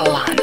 alive.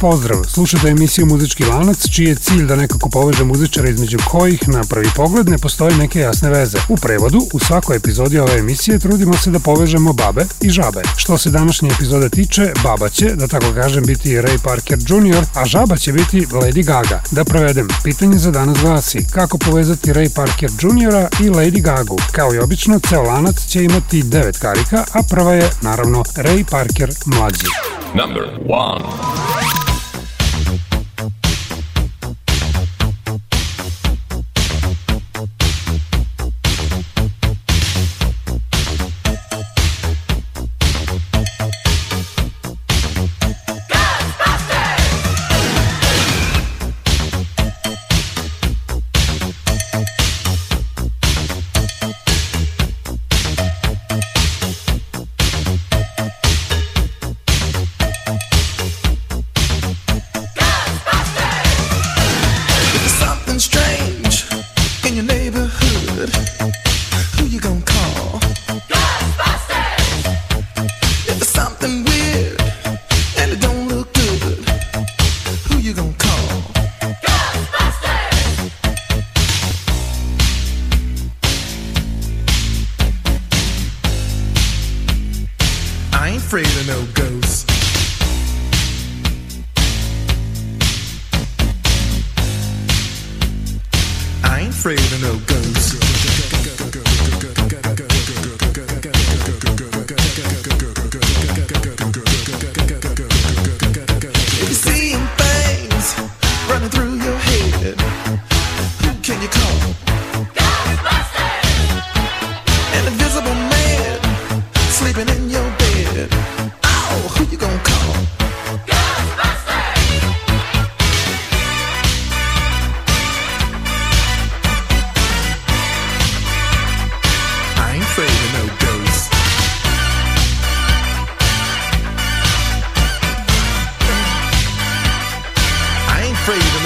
Pozdrav! Slušate emisiju Muzički lanac, čiji je cilj da nekako poveže muzičara između kojih na prvi pogled ne postoje neke jasne veze. U prevodu, u svakoj epizodi ove emisije trudimo se da povežemo babe i žabe. Što se današnje epizode tiče, baba će, da tako kažem, biti Ray Parker Jr., a žaba će biti Lady Gaga. Da prevedem, pitanje za danas glasi kako povezati Ray Parker Jr. i Lady Gagu. Kao i obično, ceo lanac će imati devet karika, a prva je, naravno, Ray Parker mlađi. Number one. freedom.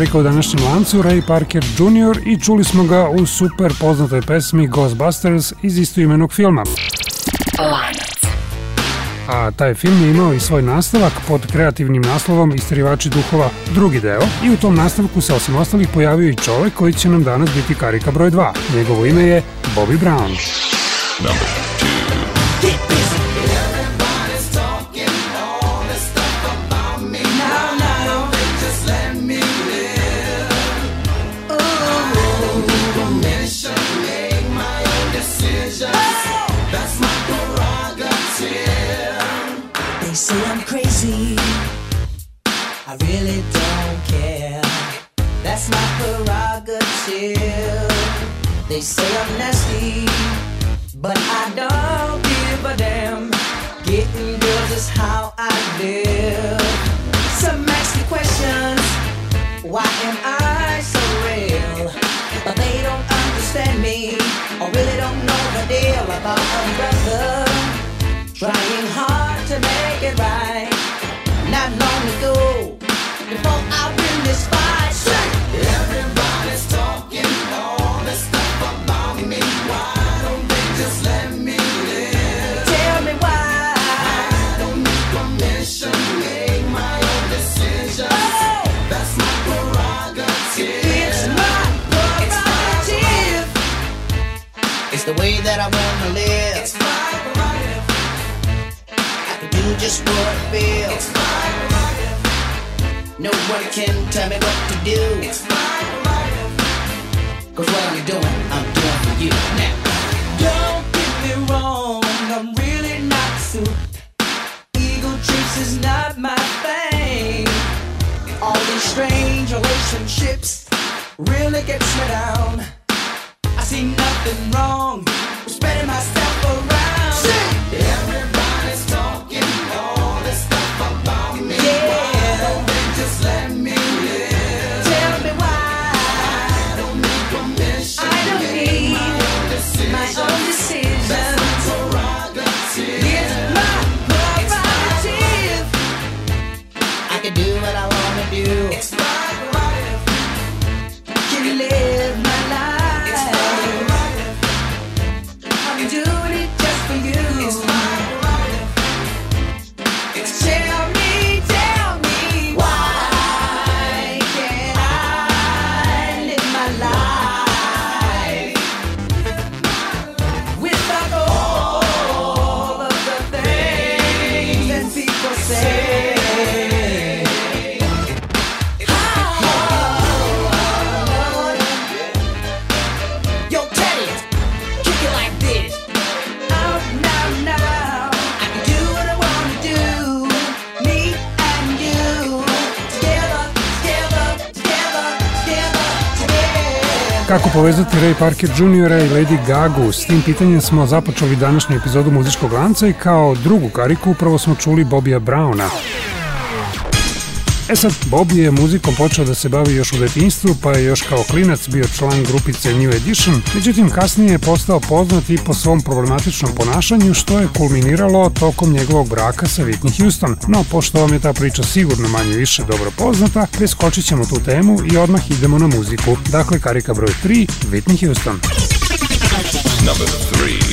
Karika u današnjem lancu, Ray Parker Jr. i čuli smo ga u super poznatoj pesmi Ghostbusters iz istoimenog filma. Lanac. A taj film je imao i svoj nastavak pod kreativnim naslovom Istarivači duhova drugi deo i u tom nastavku se osim ostalih pojavio i čovek koji će nam danas biti karika broj 2. Njegovo ime je Bobby Brown. They I really don't care. That's my prerogative. They say I'm nasty, but I don't give a damn. Getting girls is how I live. Some ask me questions. Why am I so real? But they don't understand me, I really don't know the deal about a brother. Trying hard to make it right. Not long ago, before I win this fight. Say, everybody's talking all this stuff about me. Why don't they just let me live? Tell me why. I don't need permission, make my own decisions. That's my prerogative. It's my prerogative. It's the way that I wanna live. It's my prerogative. I can do just what I feel. It's my prerogative. No one can tell me what to do. It's my prerogative. Cause what I'm doing, I'm doing for you now. Don't get me wrong, I'm really not soup. Ego trips is not my thing. All these strange relationships really gets me down. I see nothing wrong with spreading myself Kako povezati Ray Parker Jr. i Lady Gagu? S tim pitanjem smo započeli današnju epizodu muzičkog lanca i kao drugu kariku upravo smo čuli Bobija Browna. E sad, Bobby je muzikom počeo da se bavi još u detinjstvu, pa je još kao klinac bio član grupice New Edition, međutim kasnije je postao poznat i po svom problematičnom ponašanju, što je kulminiralo tokom njegovog braka sa Whitney Houston. No, pošto vam je ta priča sigurno manje više dobro poznata, preskočit ćemo tu temu i odmah idemo na muziku. Dakle, karika broj 3, Whitney Houston. Number 3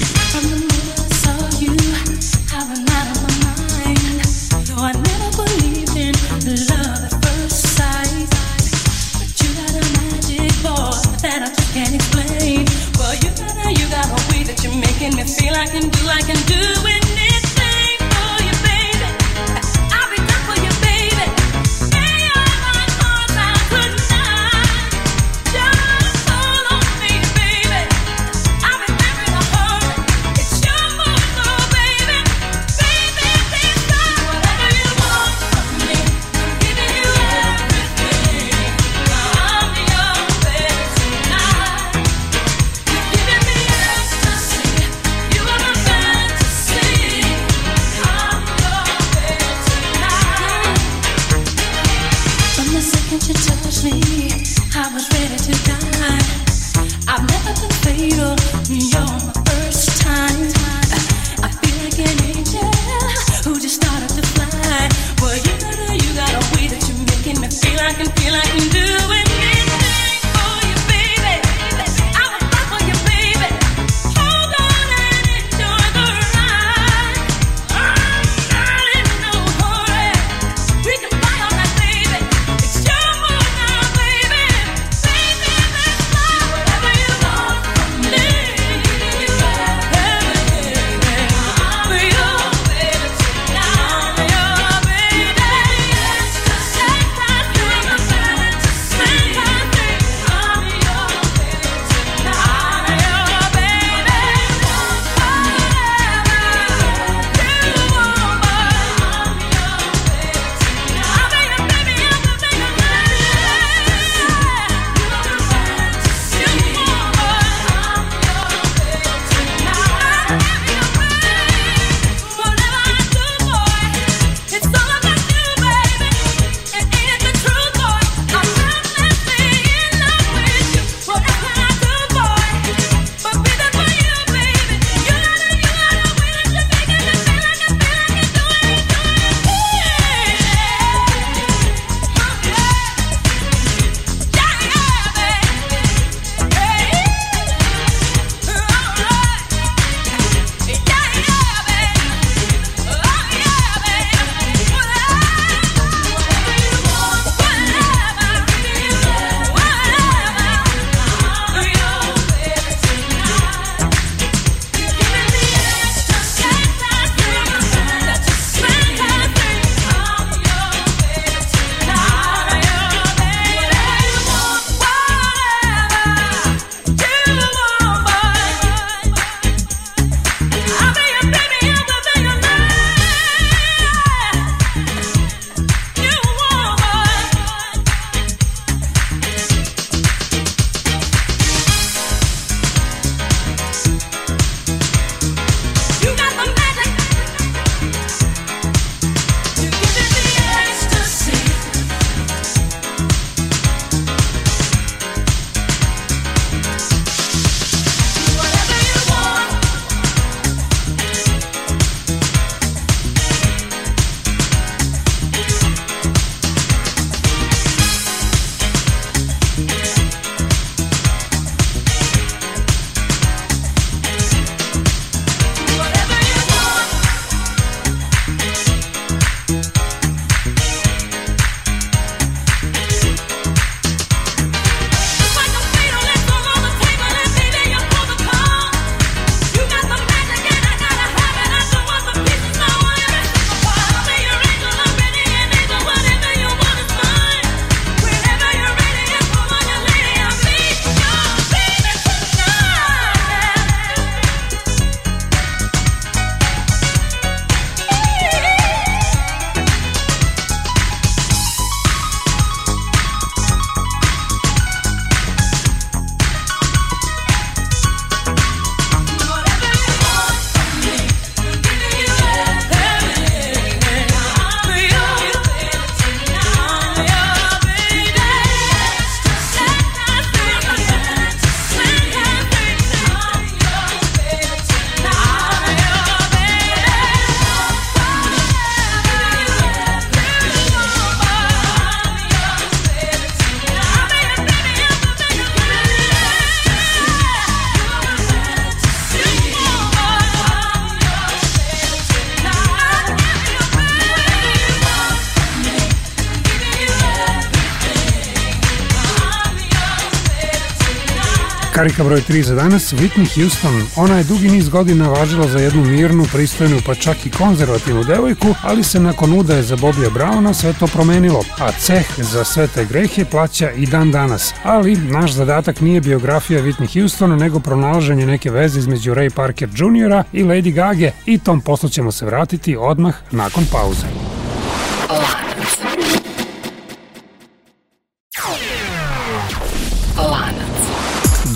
Karika broj 3 za danas, Whitney Houston. Ona je dugi niz godina važila za jednu mirnu, pristojnu, pa čak i konzervativnu devojku, ali se nakon udaje za Bobija Browna sve to promenilo, a ceh za sve te grehe plaća i dan danas. Ali naš zadatak nije biografija Whitney Houston, nego pronalaženje neke veze između Ray Parker Jr. i Lady Gaga i tom poslu ćemo se vratiti odmah nakon pauze.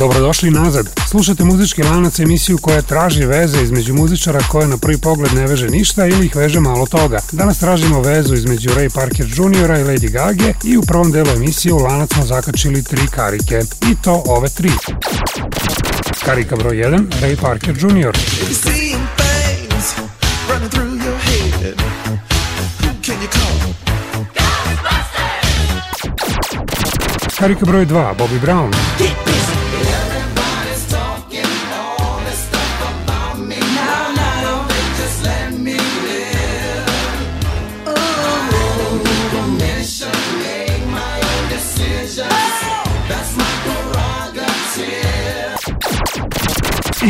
Dobrodošli nazad. Slušate muzički lanac emisiju koja traži veze između muzičara koje na prvi pogled ne veže ništa ili ih veže malo toga. Danas tražimo vezu između Ray Parker Jr. i Lady Gage i u prvom delu emisije u lanac smo zakačili tri karike. I to ove tri. Karika broj 1, Ray Parker Jr. Karika broj 2, Bobby Brown.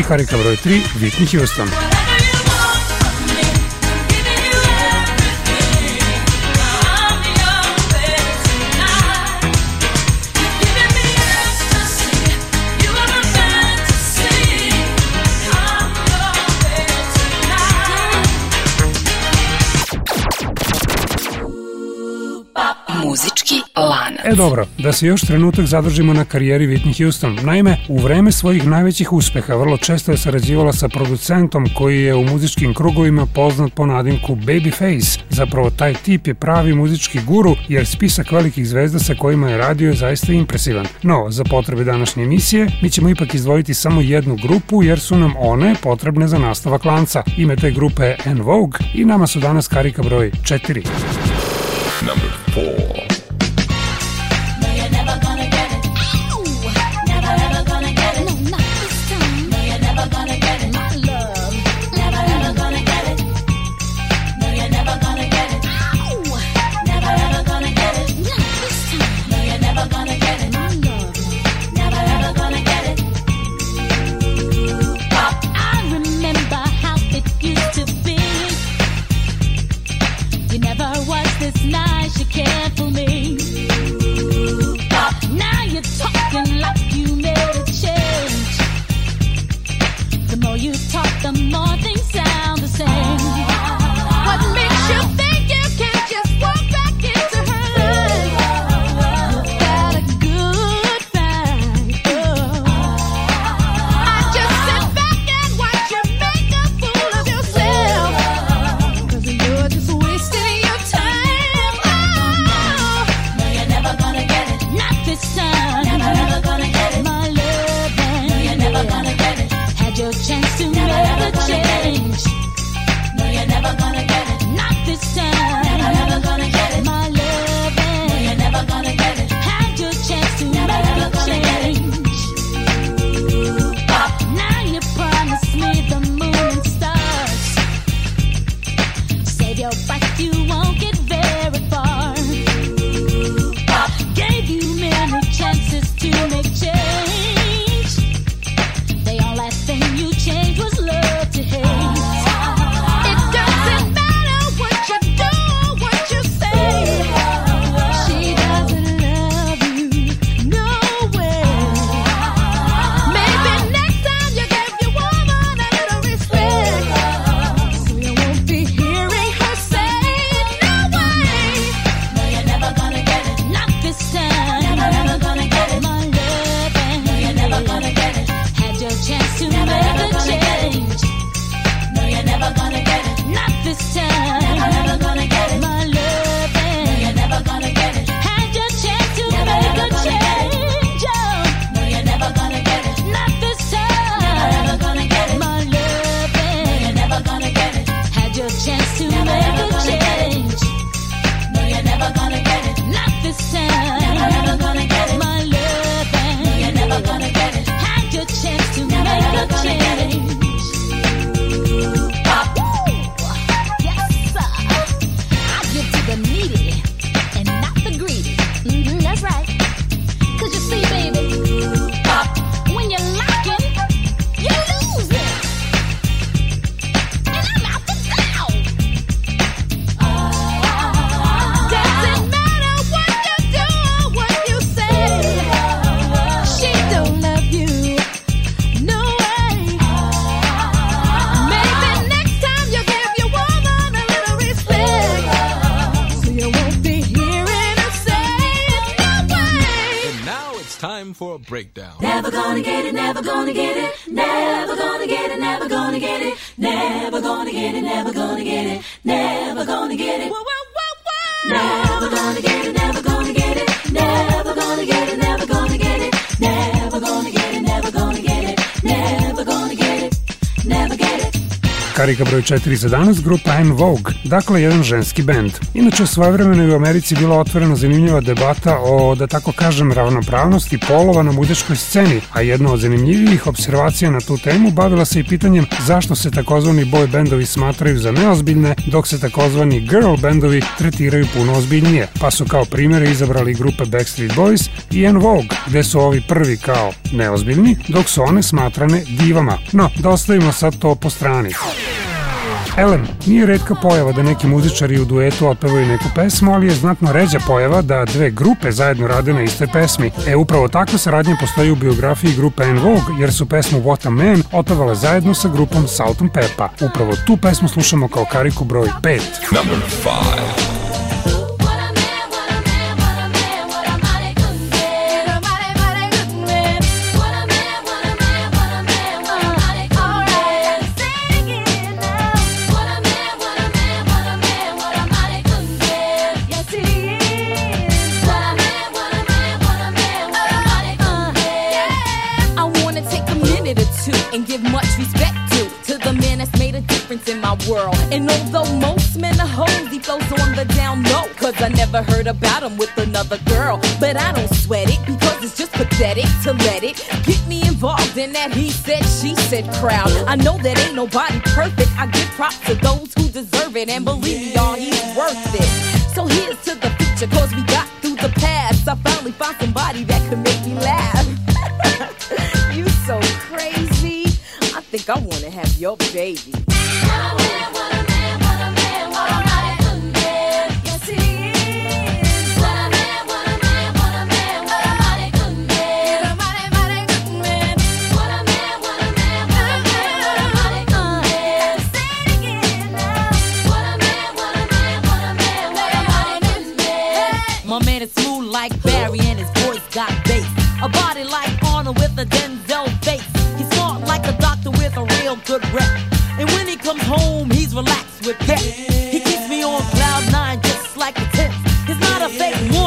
Михарик Доброй 3, Витни Хьюстон. Хьюстон. Dobro, da se još trenutak zadržimo na karijeri Whitney Houston. Naime, u vreme svojih najvećih uspeha vrlo često je sarađivala sa producentom koji je u muzičkim krugovima poznat po nadimku Babyface. Zapravo, taj tip je pravi muzički guru jer spisak velikih zvezda sa kojima je radio je zaista impresivan. No, za potrebe današnje emisije, mi ćemo ipak izdvojiti samo jednu grupu jer su nam one potrebne za nastavak lanca. Ime te grupe je En Vogue i nama su danas karika broj 4. Number breakdown. Never gonna get it, never gonna get it, never gonna get it, never gonna get it, never gonna get it, never gonna get it, never gonna get it. Never gonna get it. Karika broj 4 za danas, grupa En Vogue, dakle jedan ženski bend. Inače, svojevremeno je u Americi bila otvorena zanimljiva debata o, da tako kažem, ravnopravnosti polova na muzičkoj sceni, a jedna od zanimljivijih observacija na tu temu bavila se i pitanjem zašto se takozvani boy bendovi smatraju za neozbiljne, dok se takozvani girl bendovi tretiraju puno ozbiljnije, pa su kao primere izabrali grupe Backstreet Boys i En Vogue, gde su ovi prvi kao neozbiljni, dok su one smatrane divama. No, da ostavimo sad to po strani. Ellen, nije redka pojava da neki muzičari u duetu otpevaju neku pesmu, ali je znatno ređa pojava da dve grupe zajedno rade na istoj pesmi. E, upravo takva saradnja postoji u biografiji grupe En Vogue, jer su pesmu What a Man otpevale zajedno sa grupom Salt and Peppa. Upravo tu pesmu slušamo kao kariku broj 5. Number 5. Cause I never heard about him with another girl. But I don't sweat it because it's just pathetic to let it get me involved in that he said, she said crowd. I know that ain't nobody perfect. I give props to those who deserve it. And believe me, y'all, he's worth it. So here's to the future, cause we got through the past. I finally found somebody that could make me laugh. you so crazy. I think I wanna have your baby.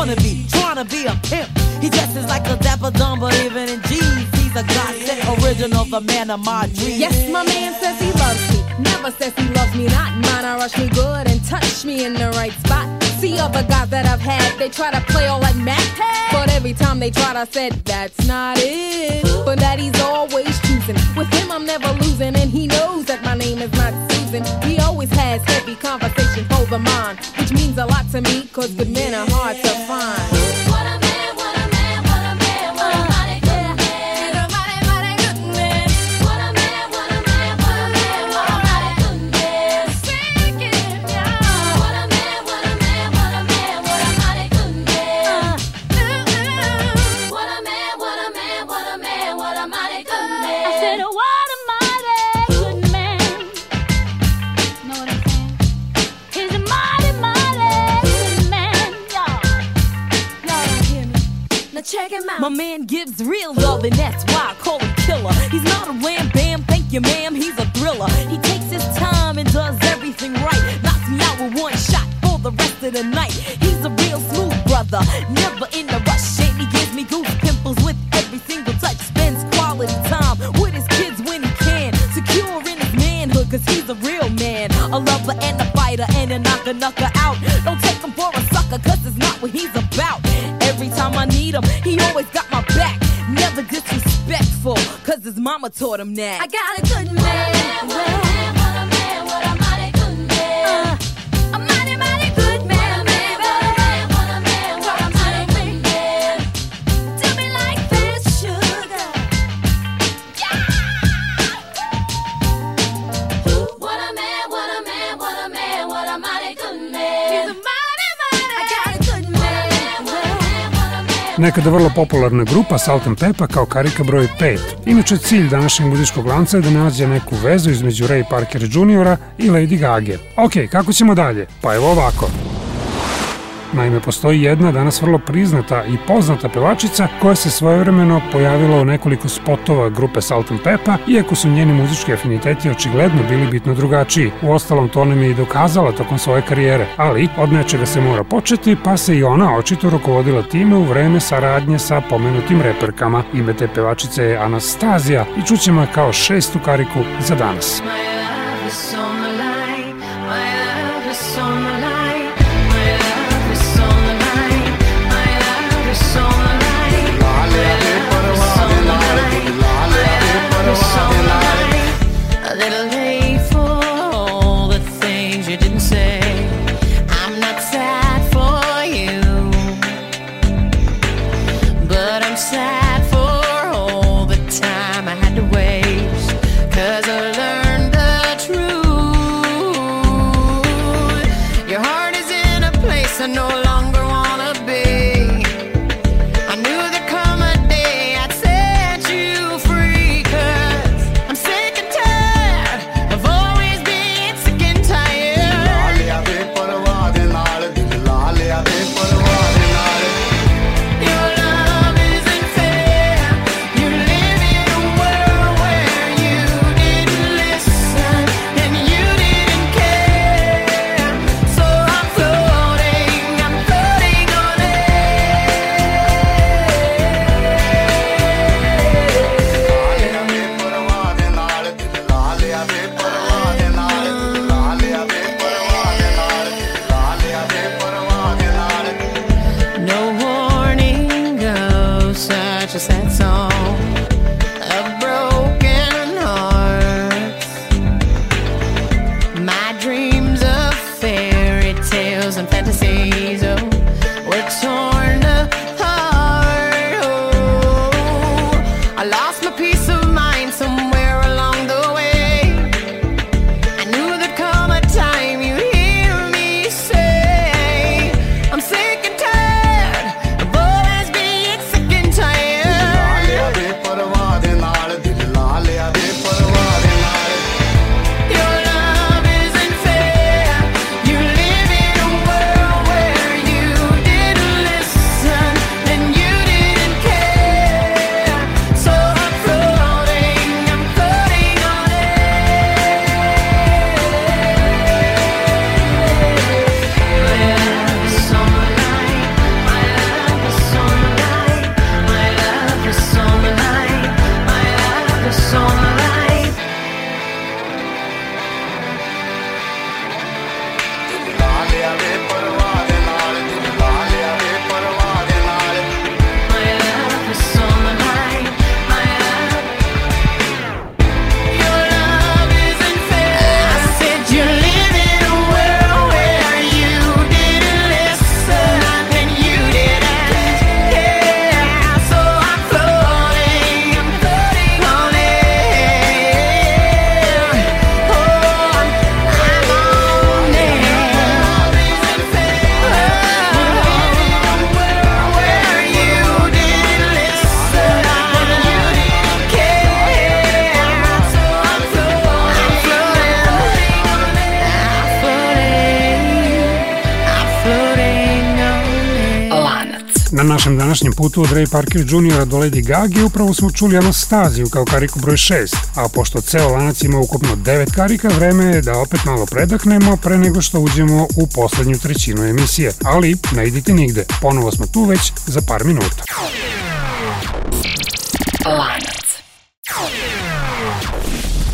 Wannabe, trying to be a pimp. He dresses like a dapper dumb, but even in jeans, he's a godsend original, the man of my dreams. Yes, my man says he loves me. Never says he loves me not. Mine, I rush me good and touch me in the right spot. See other guys that I've had, they try to play all like Mac. But every time they tried, I said, that's not it. But that he's always choosing. With him, I'm never losing, and he knows that my name is not Susan. He always has heavy conversation which means a lot to me, cause good men are hard to find. My man gives real love, and that's why I call him killer. He's not a ram bam, thank you, ma'am. He's a thriller. He takes his time and does everything right. Knocks me out with one shot for the rest of the night. He's a real smooth brother, never in a rush. And he gives me goose pimples with every single touch. Spends quality time with his kids when he can. Secure in his manhood, cause he's a real man. A lover and a fighter and a knocker knocker out. Don't take him for a sucker, cause it's not what he's about. Need him, he always got my back. Never disrespectful, cause his mama taught him that. I got a good man. Nekada vrlo popularna grupa Salt and Peppa kao karika broj 5. Inače, cilj današnjeg muzičkog lanca je da nađe neku vezu između Ray Parker Jr. i Lady Gaga. Ok, kako ćemo dalje? Pa evo ovako. Naime, postoji jedna danas vrlo priznata i poznata pevačica koja se svojevremeno pojavila u nekoliko spotova grupe Salt and Peppa, iako su njeni muzički afiniteti očigledno bili bitno drugačiji. U ostalom to nam je i dokazala tokom svoje karijere, ali od nečega se mora početi, pa se i ona očito rukovodila time u vreme saradnje sa pomenutim reperkama. Ime te pevačice je Anastazija i čućemo je kao šestu kariku za danas. My našem današnjem putu od Ray Parker Jr. do Lady Gaga upravo smo čuli Anastaziju kao kariku broj 6, a pošto ceo lanac ima ukupno 9 karika, vreme je da opet malo predahnemo pre nego što uđemo u poslednju trećinu emisije. Ali ne idite nigde, ponovo smo tu već za par minuta. Lanac.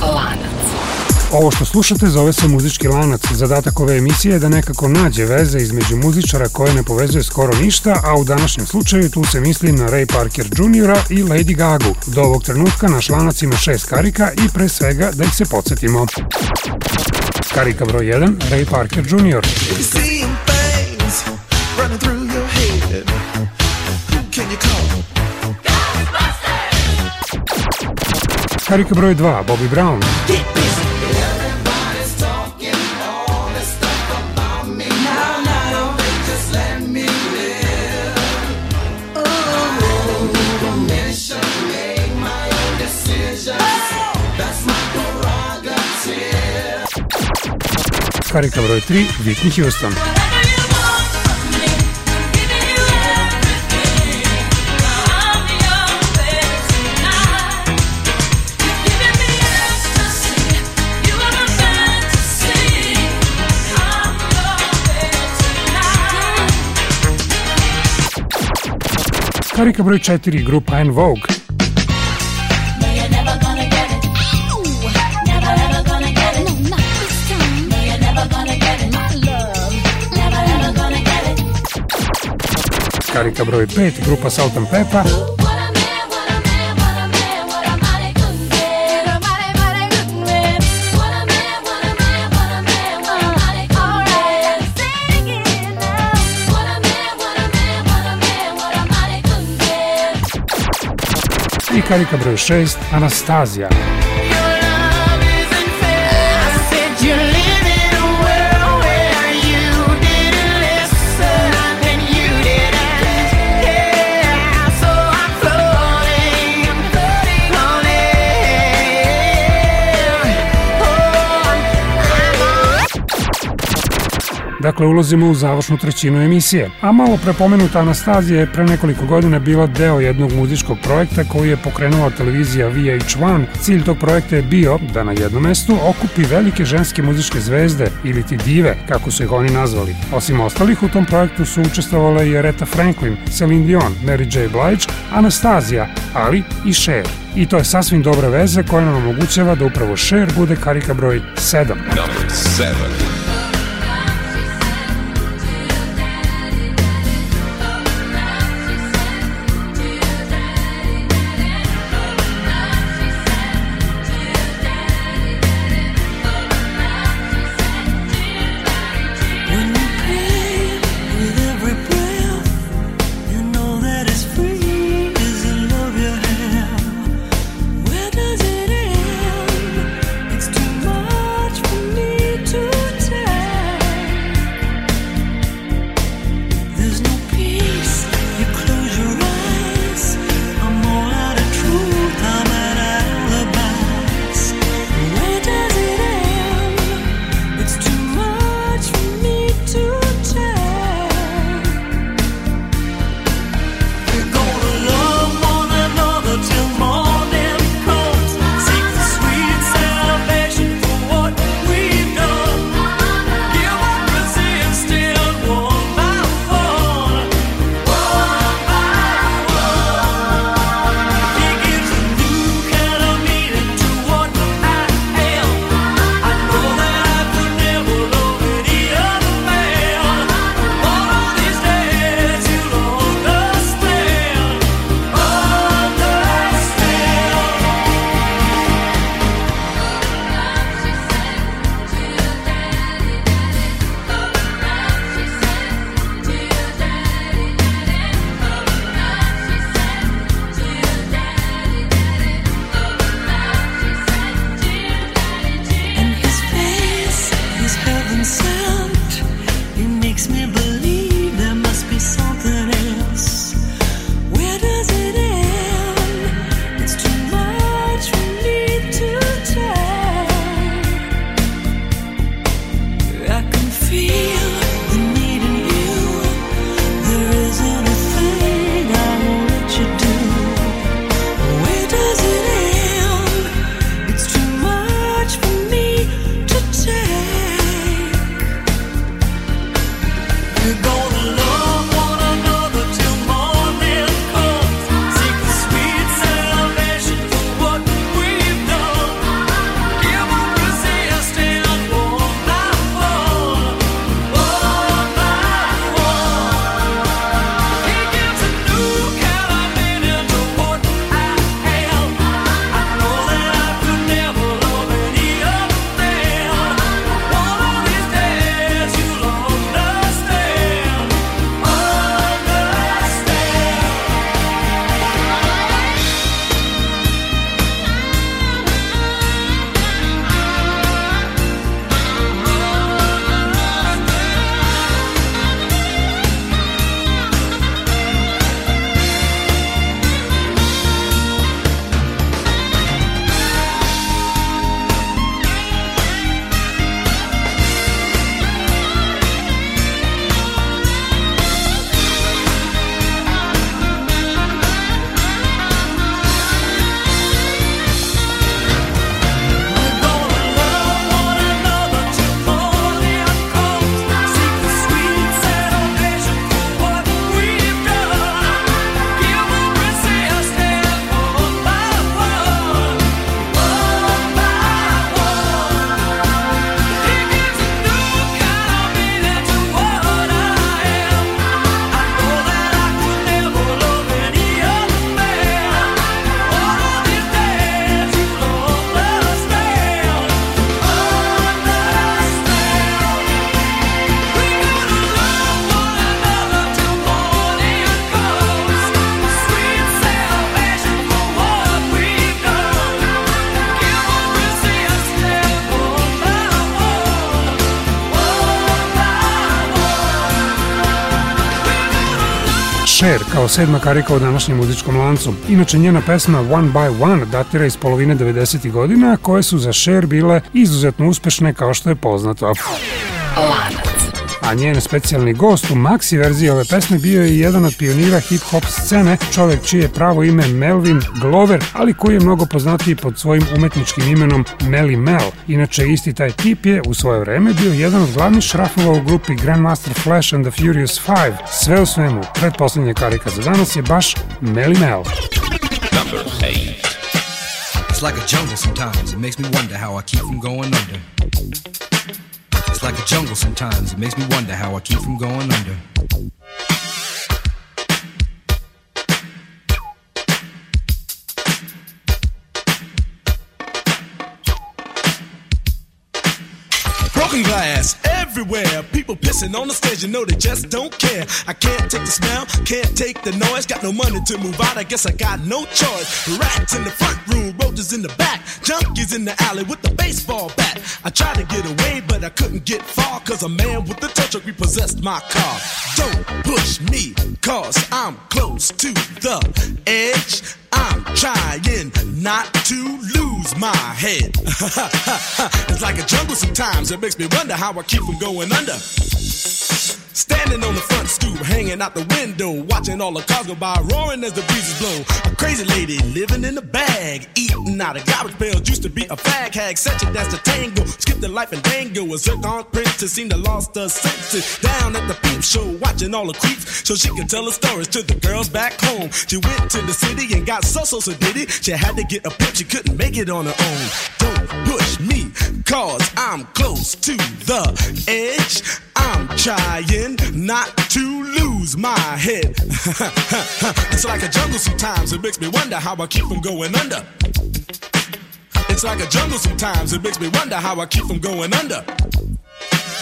Lanac. Ovo što slušate zove se muzički lanac. Zadatak ove emisije je da nekako nađe veze između muzičara koje ne povezuje skoro ništa, a u današnjem slučaju tu se misli na Ray Parker Jr. i Lady Gaga. Do ovog trenutka naš lanac ima šest karika i pre svega da ih se podsjetimo. Karika broj 1, Ray Parker Jr. Karika broj 2, Bobby Brown. Харриков Рой 3, Витни Хьюстон. Хариков Рой 4, группа En Vogue. Karika broj 5, grupa Salt and Pepper. i karika broj 6 Anastazija. said Dakle, ulazimo u završnu trećinu emisije. A malo prepomenuta Anastazija je pre nekoliko godina bila deo jednog muzičkog projekta koji je pokrenula televizija VH1. Cilj tog projekta je bio da na jednom mestu okupi velike ženske muzičke zvezde ili ti dive, kako su ih oni nazvali. Osim ostalih, u tom projektu su učestvovala i Aretha Franklin, Celine Dion, Mary J. Blige, Anastazija, ali i Cher. I to je sasvim dobra veza koja nam omogućava da upravo Cher bude karika broj 7. Number 7. Cher kao sedma karika u današnjem muzičkom lancu. Inače, njena pesma One by One datira iz polovine 90. godina, koje su za Cher bile izuzetno uspešne kao što je poznato. Lanac. A njen specijalni gost u maxi verziji ove pesme bio je jedan od pionira hip-hop scene, čovek čije je pravo ime Melvin Glover, ali koji je mnogo poznatiji pod svojim umetničkim imenom Melly Mel. Inače, isti taj tip je u svoje vreme bio jedan od glavnih šrafova u grupi Grandmaster Flash and the Furious Five. Sve u svemu, predposlednja karika za danas je baš Melly Mel. Number 8. It's like a jungle sometimes. It makes me wonder how I keep from going under. It's like a jungle sometimes. It makes me wonder how I keep from going under. Broken glass everywhere. People pissing on the stage, you know they just don't care. I can't take the smell, can't take the noise. Got no money to move out, I guess I got no choice. Rats in the front room, roaches in the back, junkies in the alley with the baseball bat. I tried to get away, but I couldn't get far, cause a man with a tow truck repossessed my car. Don't push me, cause I'm close to the edge. I'm trying not to lose my head. it's like a jungle sometimes. It makes me wonder how I keep from going under. Standing on the front stoop, hanging out the window, watching all the cars go by, roaring as the breezes blow. A crazy lady living in a bag, eating out of garbage pails. Used to be a fag hag, such a dance to tango. Skipped the life and dango. A zircon princess seemed to lost her senses. Down at the peep show, watching all the creeps, so she could tell her stories to the girls back home. She went to the city and got so so so did it. She had to get a pimp, she couldn't make it on her own. Don't push me, cause I'm close to the edge. I'm trying not to lose my head. it's like a jungle sometimes, it makes me wonder how I keep from going under. It's like a jungle sometimes, it makes me wonder how I keep from going under.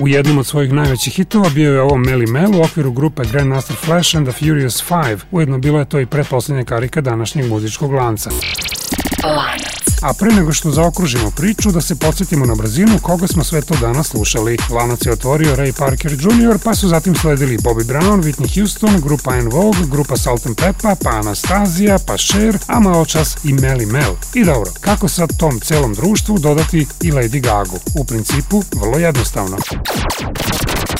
U jednom od svojih najvećih hitova bio je ovo Melly Mel u okviru grupe Grandmaster Flash and the Furious Five. Ujedno bila je to i pretposlednja karika današnjeg muzičkog lanca. Lanac. A pre nego što zaokružimo priču, da se podsjetimo na brzinu koga smo sve to danas slušali. Lanac je otvorio Ray Parker Jr., pa su zatim sledili Bobby Brown, Whitney Houston, grupa En Vogue, grupa Salt and Peppa, pa Anastazija, pa Cher, a malo čas i Melly Mel. I dobro, kako sad tom celom društvu dodati i Lady Gagu? U principu, vrlo jednostavno.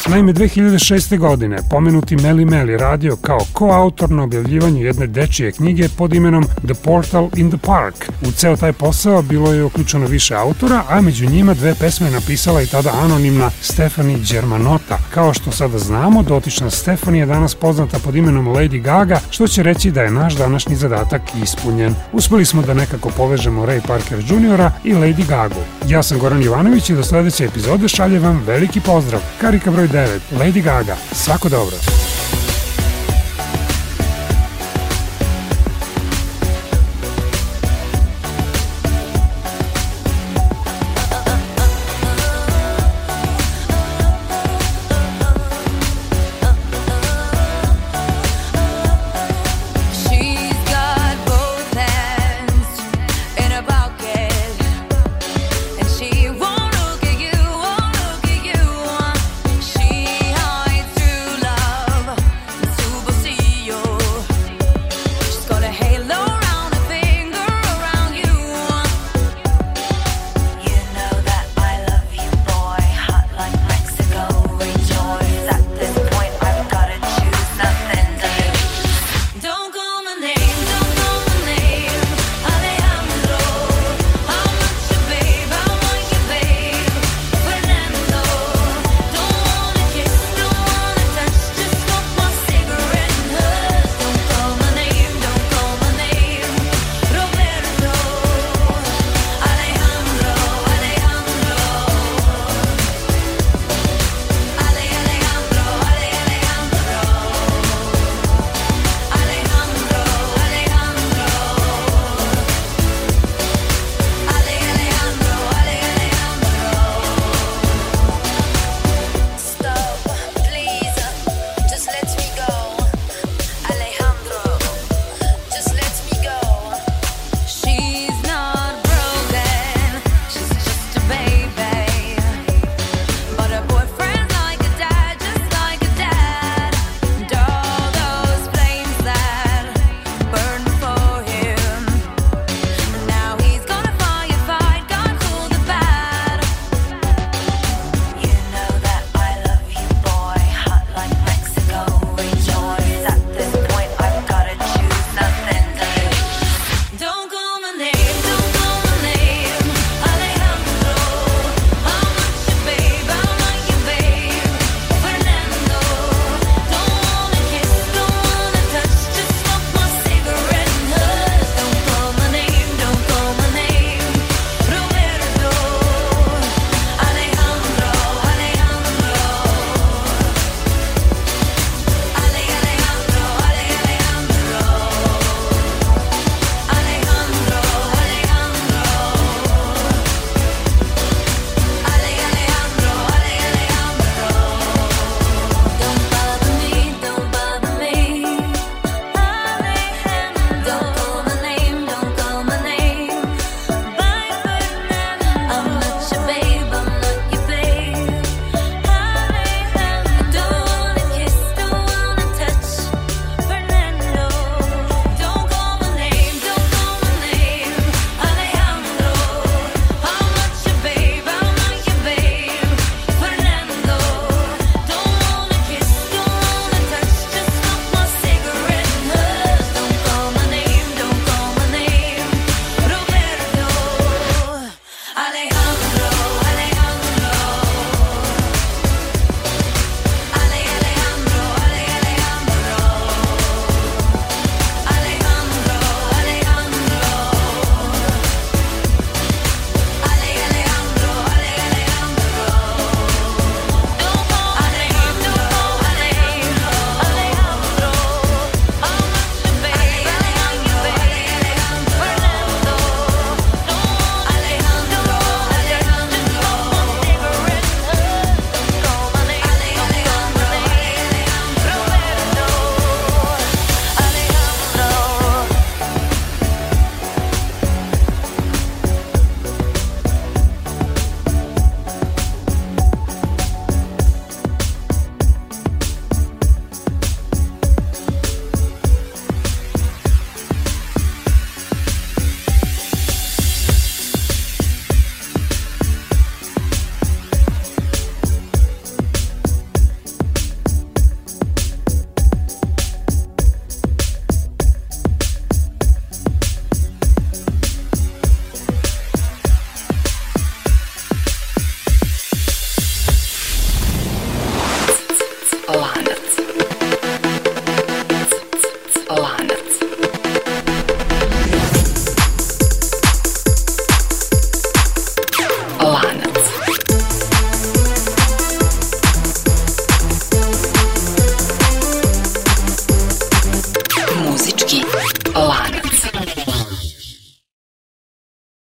Naime, 2006. godine pomenuti Melly Mel je radio kao koautor na objavljivanju jedne dečije knjige pod imenom The Portal in the Park. U ceo taj posao bilo je uključeno više autora, a među njima dve pesme napisala i tada anonimna Stephanie Germanotta. Kao što sada znamo, dotična Stephanie je danas poznata pod imenom Lady Gaga, što će reći da je naš današnji zadatak ispunjen. Uspeli smo da nekako povežemo Ray Parker Jr. i Lady Gagu. Ja sam Goran Jovanović i do sledeće epizode šaljem vam veliki pozdrav. Karika broj 9, Lady Gaga. Svako dobro.